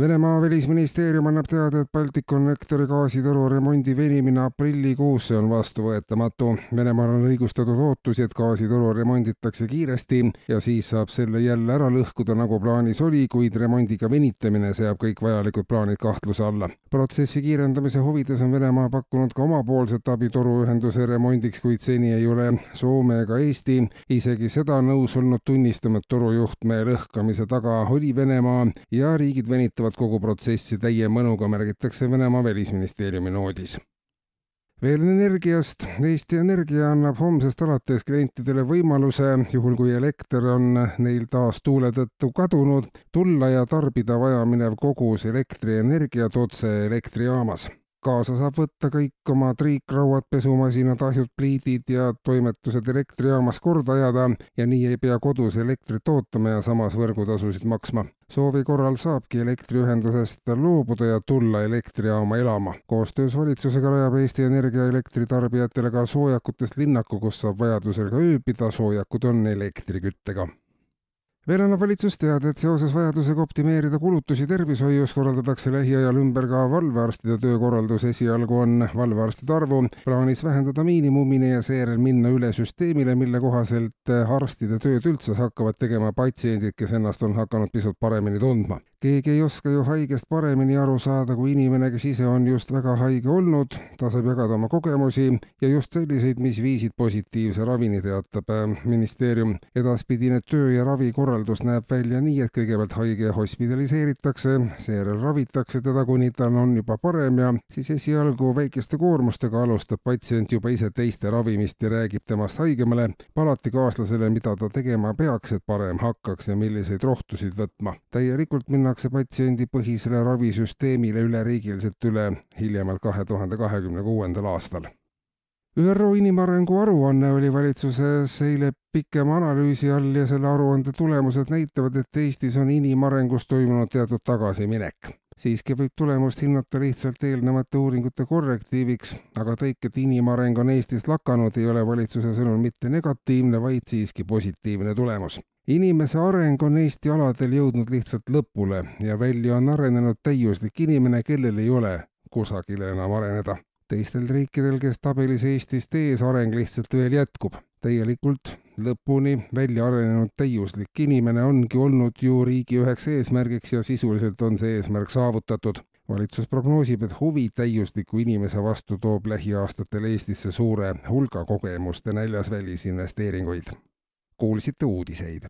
Venemaa välisministeerium annab teada, et Balticconnectori gaasitoru remondi venimine aprillikuusse on vastuvõetamatu. Venemaal on õigustatud ootusi, et gaasitoru remonditakse kiiresti ja siis saab selle jälle ära lõhkuda, nagu plaanis oli, kuid remondiga venitamine seab kõik vajalikud plaanid kahtluse alla. protsessi kiirendamise huvides on Venemaa pakkunud ka omapoolset abi toruühenduse remondiks, kuid seni ei ole Soome ega Eesti isegi seda nõus olnud tunnistama, et torujuhtme lõhkamise taga oli Venemaa ja riigid venitavad jätkavad kogu protsessi täie mõnuga, märgitakse Venemaa välisministeeriumi noodis veel energiast. Eesti Energia annab homsest alates klientidele võimaluse, juhul kui elekter on neil taas tuule tõttu kadunud, tulla ja tarbida vajaminev kogus elektrienergiat otse elektrijaamas kaasa saab võtta kõik oma triikrauad, pesumasinad, ahjud, pliidid ja toimetused elektrijaamas korda ajada ja nii ei pea kodus elektrit ootama ja samas võrgutasusid maksma. Soovi korral saabki elektriühendusest loobuda ja tulla elektrijaama elama. koostöös valitsusega rajab Eesti Energia elektritarbijatele ka soojakutest linnaku, kus saab vajadusel ka ööbida, soojakud on elektriküttega veel annab valitsus teada, et seoses vajadusega optimeerida kulutusi tervishoius korraldatakse lähiajal ümber ka valvearstide töökorraldus. esialgu on valvearstide arvu plaanis vähendada miinimumini ja seejärel minna üle süsteemile, mille kohaselt arstide tööd üldse hakkavad tegema patsiendid, kes ennast on hakanud pisut paremini tundma keegi ei oska ju haigest paremini aru saada kui inimene, kes ise on just väga haige olnud. ta saab jagada oma kogemusi ja just selliseid, mis viisid positiivse ravini, teatab ministeerium. edaspidine töö ja ravikorraldus näeb välja nii, et kõigepealt haige hospitaliseeritakse, seejärel ravitakse teda, kuni tal on juba parem ja siis esialgu väikeste koormustega alustab patsient juba ise teiste ravimist ja räägib temast haigemale palatikaaslasele, mida ta tegema peaks, et parem hakkaks ja milliseid rohtusid võtma. täielikult minna minnakse patsiendipõhisele ravisüsteemile üleriigiliselt üle hiljemalt kahe tuhande kahekümne kuuendal aastal. ÜRO inimarengu aruanne oli valitsuses eile pikema analüüsi all ja selle aruande tulemused näitavad, et Eestis on inimarengus toimunud teatud tagasiminek siiski võib tulemust hinnata lihtsalt eelnevate uuringute korrektiiviks, aga tõik, et inimareng on Eestis lakanud, ei ole valitsuse sõnul mitte negatiivne, vaid siiski positiivne tulemus inimese areng on Eesti aladel jõudnud lihtsalt lõpule ja välja on arenenud täiuslik inimene, kellel ei ole kusagile enam areneda. Teistel riikidel, kes tabelis Eestist ees, areng lihtsalt veel jätkub. täielikult lõpuni välja arenenud täiuslik inimene ongi olnud ju riigi üheks eesmärgiks ja sisuliselt on see eesmärk saavutatud valitsus prognoosib, et huvi täiusliku inimese vastu toob lähiaastatel Eestisse suure hulga kogemuste näljas välisinvesteeringuid. kuulsite uudiseid